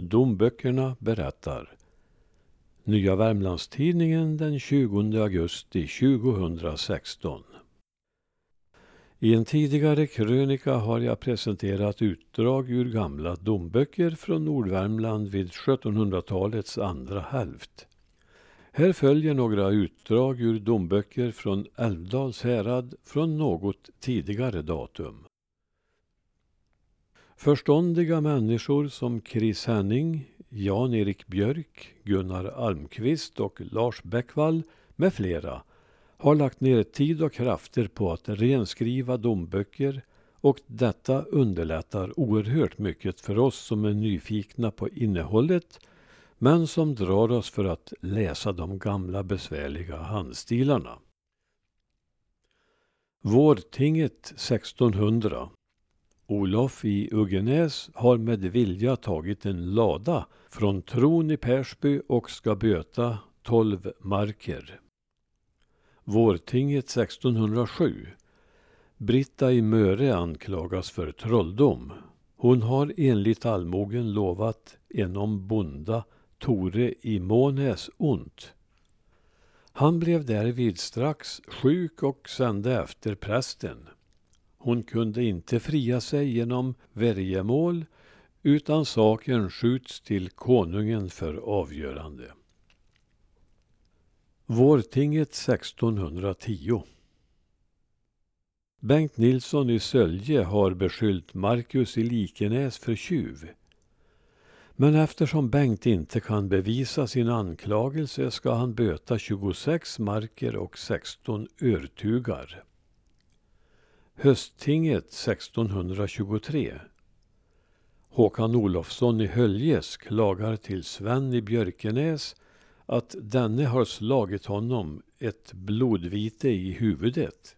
Domböckerna berättar. Nya Värmlandstidningen den 20 augusti 2016. I en tidigare krönika har jag presenterat utdrag ur gamla domböcker från Nordvärmland vid 1700-talets andra hälft. Här följer några utdrag ur domböcker från Älvdals härad från något tidigare datum. Förståndiga människor som Chris Henning, Jan-Erik Björk, Gunnar Almqvist och Lars Bäckvall med flera har lagt ner tid och krafter på att renskriva domböcker och detta underlättar oerhört mycket för oss som är nyfikna på innehållet men som drar oss för att läsa de gamla besvärliga handstilarna. Vårtinget 1600 Olof i Uggenäs har med vilja tagit en lada från tron i Persby och ska böta tolv marker. Vårtinget 1607 Britta i Möre anklagas för trolldom. Hon har enligt allmogen lovat enom bonda Tore i Månäs ont. Han blev därvid strax sjuk och sände efter prästen. Hon kunde inte fria sig genom värjemål utan saken skjuts till konungen för avgörande. Vårtinget 1610 Bengt Nilsson i Sölje har beskyllt Marcus i Likenäs för tjuv. Men eftersom Bengt inte kan bevisa sin anklagelse ska han böta 26 marker och 16 örtugar. Hösttinget 1623 Håkan Olofsson i Höljes klagar till Sven i Björkenäs att denne har slagit honom ett blodvite i huvudet.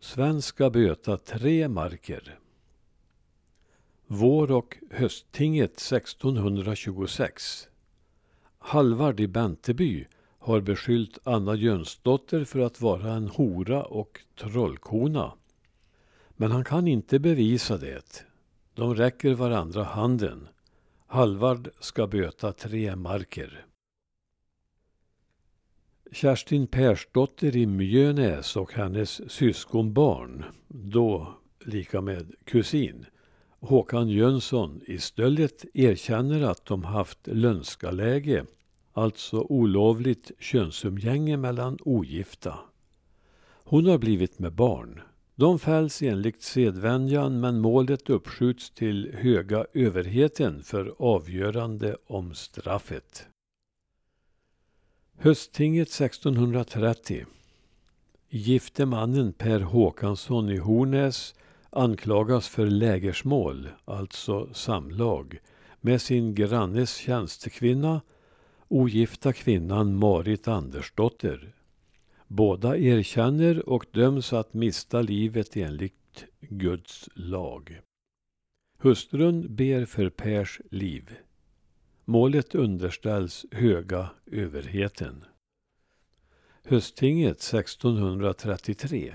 Sven ska böta tre marker. Vår och hösttinget 1626 Halvard i Benteby har beskyllt Anna Jönsdotter för att vara en hora och trollkona. Men han kan inte bevisa det. De räcker varandra handen. Halvard ska böta tre marker. Kerstin Persdotter i Mjönäs och hennes syskonbarn, då lika med kusin, Håkan Jönsson i Stöllet erkänner att de haft lönskaläge, alltså olovligt könsumgänge mellan ogifta. Hon har blivit med barn. De fälls enligt sedvänjan men målet uppskjuts till höga överheten för avgörande om straffet. Hösttinget 1630 Gifte mannen Per Håkansson i Hornäs anklagas för lägersmål, alltså samlag, med sin grannes tjänstekvinna, ogifta kvinnan Marit Andersdotter. Båda erkänner och döms att mista livet enligt Guds lag. Hustrun ber för Pers liv. Målet underställs höga överheten. Hösttinget 1633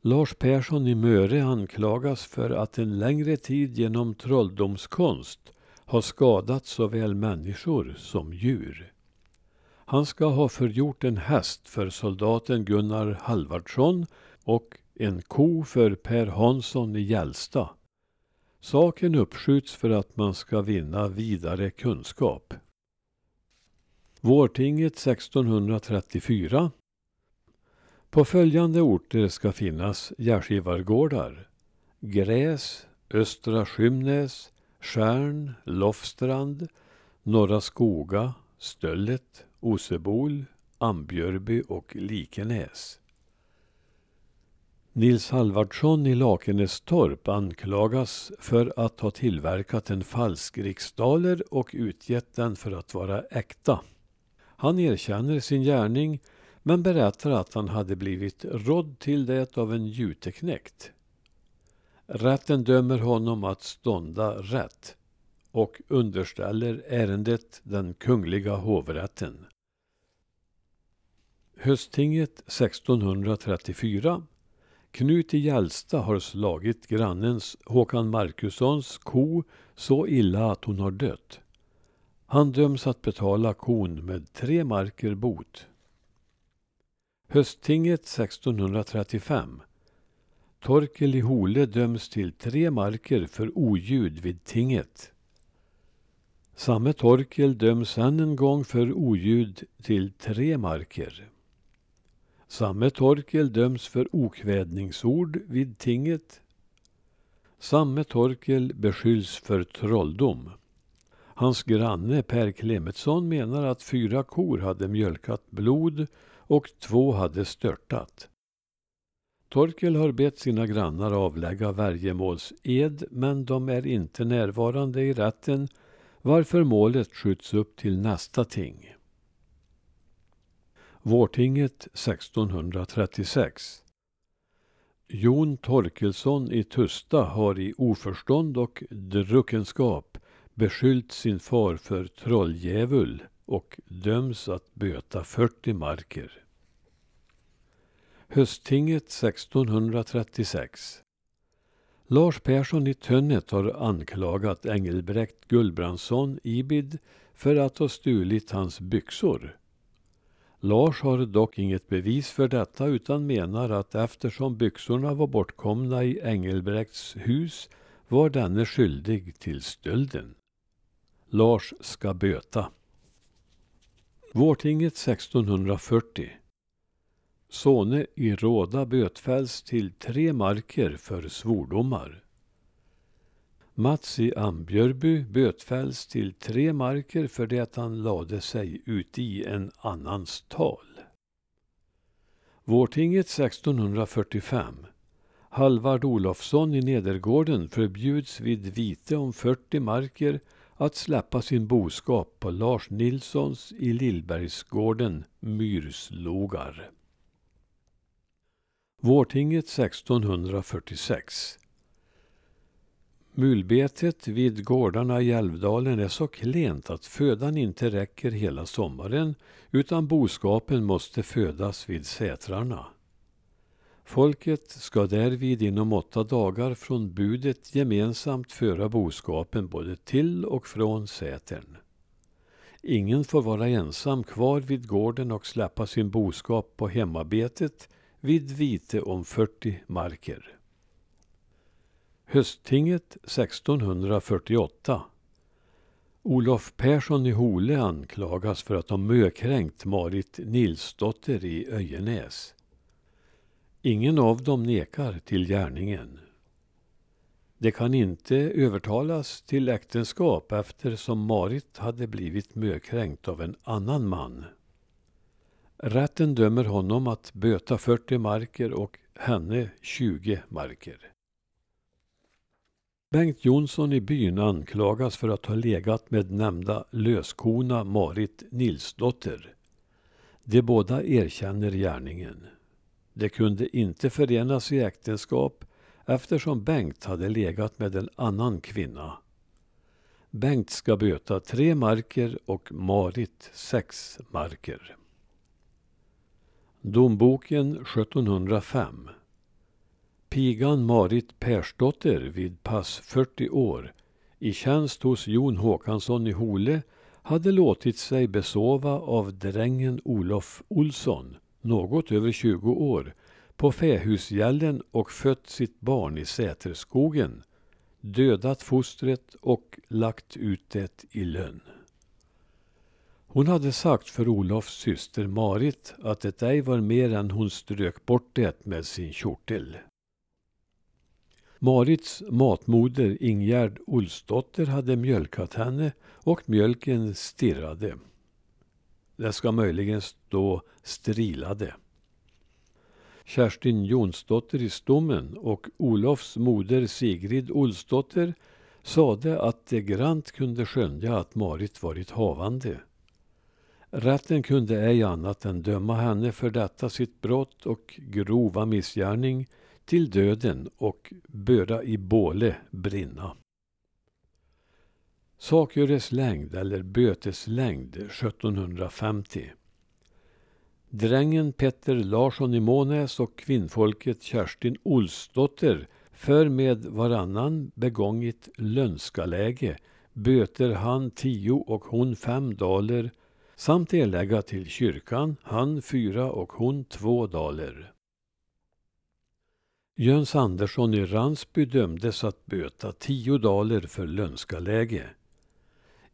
Lars Persson i Möre anklagas för att en längre tid genom trolldomskonst har skadat såväl människor som djur. Han ska ha förgjort en häst för soldaten Gunnar Halvardsson och en ko för Per Hansson i Gällsta. Saken uppskjuts för att man ska vinna vidare kunskap. Vårtinget 1634 På följande orter ska finnas gärdsgivargårdar. Gräs, Östra Skymnäs, Stjärn, Lofstrand, Norra Skoga, Stöllet, Osebol, Ambjörby och Likenäs. Nils Halvardsson i Lakenästorp anklagas för att ha tillverkat en falsk riksdaler och utgett den för att vara äkta. Han erkänner sin gärning men berättar att han hade blivit rådd till det av en juteknekt Rätten dömer honom att stånda rätt och underställer ärendet den kungliga hovrätten. Hösttinget 1634 Knut i Gällsta har slagit grannens Håkan Markussons ko så illa att hon har dött. Han döms att betala kon med tre marker bot. Hösttinget 1635. Torkel i Hole döms till tre marker för oljud vid tinget. Samme Torkel döms än en gång för oljud till tre marker. Samme Torkel döms för okvädningsord vid tinget. Samme Torkel beskylls för trolldom. Hans granne Per Klemetsson menar att fyra kor hade mjölkat blod och två hade störtat. Torkel har bett sina grannar avlägga värjemålsed men de är inte närvarande i rätten varför målet skjuts upp till nästa ting. Vårtinget 1636 Jon Torkelsson i Tusta har i oförstånd och druckenskap beskyllt sin far för trolldjävul och döms att böta 40 marker. Hösttinget 1636 Lars Persson i Tönnet har anklagat Engelbrekt Gullbrandsson, Ibid, för att ha stulit hans byxor. Lars har dock inget bevis för detta utan menar att eftersom byxorna var bortkomna i Engelbrekts hus var denne skyldig till stölden. Lars ska böta. Vårtinget 1640 Sone i Råda bötfälls till tre marker för svordomar. Mats i Ambjörby bötfälls till tre marker för det han lade sig ut i en annans tal. Vårtinget 1645 Halvard Olofsson i Nedergården förbjuds vid vite om 40 marker att släppa sin boskap på Lars Nilssons i Lillbergsgården myrslogar. Vårtinget 1646 Mulbetet vid gårdarna i Älvdalen är så klent att födan inte räcker hela sommaren utan boskapen måste födas vid sätrarna. Folket ska därvid inom åtta dagar från budet gemensamt föra boskapen både till och från sätern. Ingen får vara ensam kvar vid gården och släppa sin boskap på hemmabetet vid vite om 40 marker. Hösttinget 1648 Olof Persson i Hole anklagas för att ha mökränkt Marit Nilsdotter i Öjenäs. Ingen av dem nekar till gärningen. Det kan inte övertalas till äktenskap eftersom Marit hade blivit mökränkt av en annan man. Rätten dömer honom att böta 40 marker och henne 20 marker. Bengt Jonsson i byn anklagas för att ha legat med nämnda löskona Marit Nilsdotter. De båda erkänner gärningen. De kunde inte förenas i äktenskap eftersom Bengt hade legat med en annan kvinna. Bengt ska böta tre marker och Marit sex marker. Domboken 1705 Pigan Marit Persdotter vid pass 40 år i tjänst hos Jon Håkansson i Hole hade låtit sig besova av drängen Olof Olsson, något över 20 år, på Fähusgällen och fött sitt barn i Säterskogen, dödat fostret och lagt ut det i lönn. Hon hade sagt för Olofs syster Marit att det ej var mer än hon strök bort det med sin kjortel. Marits matmoder Ingegärd Olsdotter hade mjölkat henne och mjölken stirrade. Det ska möjligen stå strilade. Kerstin Jonsdotter i Stommen och Olofs moder Sigrid Olsdotter sade att det grant kunde skönja att Marit varit havande. Rätten kunde ej annat än döma henne för detta sitt brott och grova missgärning till döden och böra i båle brinna. Sakgöreslängd eller böteslängd 1750 Drängen Petter Larsson i Månäs och kvinnfolket Kerstin Olsdotter för med varannan begångit lönskaläge böter han tio och hon fem daler samt erlägga till kyrkan, han fyra och hon två daler. Jöns Andersson i Ransby dömdes att böta tio daler för lönskaläge.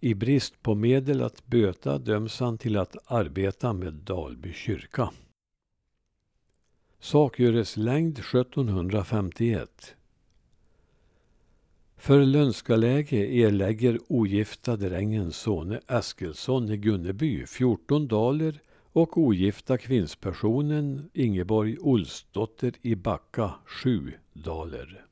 I brist på medel att böta döms han till att arbeta med Dalby kyrka. Sakgöreslängd 1751 för lönskaläge erlägger ogifta drängen Sone Eskilsson i Gunneby 14 daler och ogifta kvinnspersonen Ingeborg Olsdotter i Backa 7 daler.